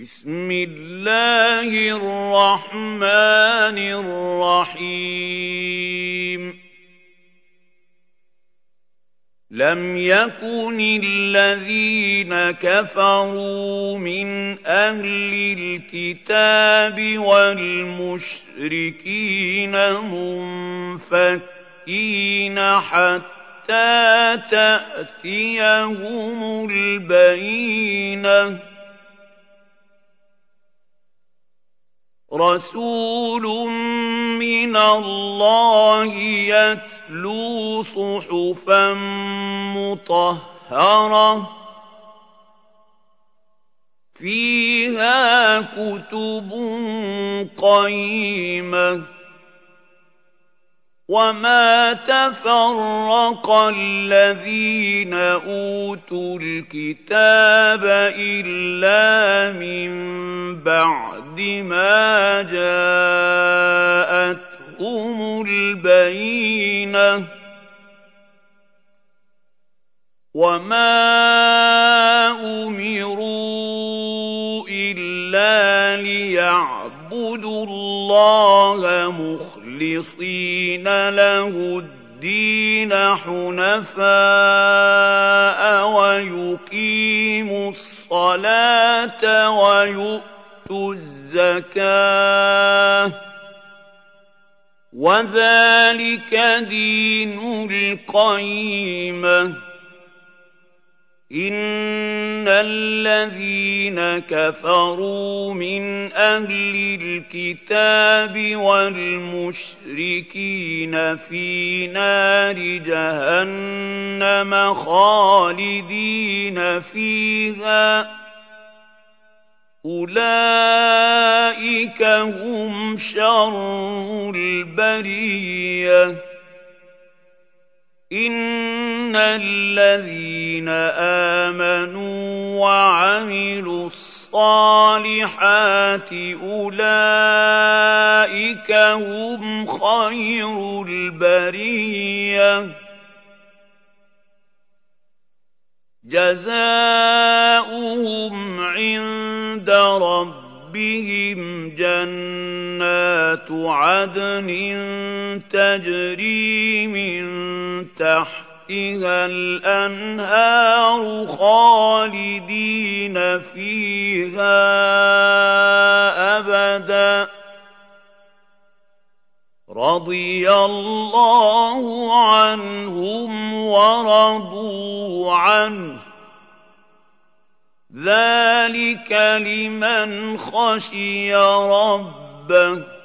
بسم الله الرحمن الرحيم. لم يكن الذين كفروا من أهل الكتاب والمشركين منفكين حتى تأتيهم البينة. رسول من الله يتلو صحفا مطهرة. فيها كتب قيمة. وما تفرق الذين أوتوا الكتاب إلا من بعد ما جاءتهم البينة وما أمروا إلا ليعبدوا الله مخلصين له الدين حنفاء ويقيموا الصلاة ويؤتوا الزكاه وذلك دين القيمه ان الذين كفروا من أهل الكتاب والمشركين في نار جهنم خالدين فيها اولئك هم شر البريه ان الذين امنوا وعملوا الصالحات اولئك هم خير البريه جزاؤهم جنات عدن تجري من تحتها الأنهار خالدين فيها أبدا. رضي الله عنهم ورضوا عنه. ذلك لمن خشي ربه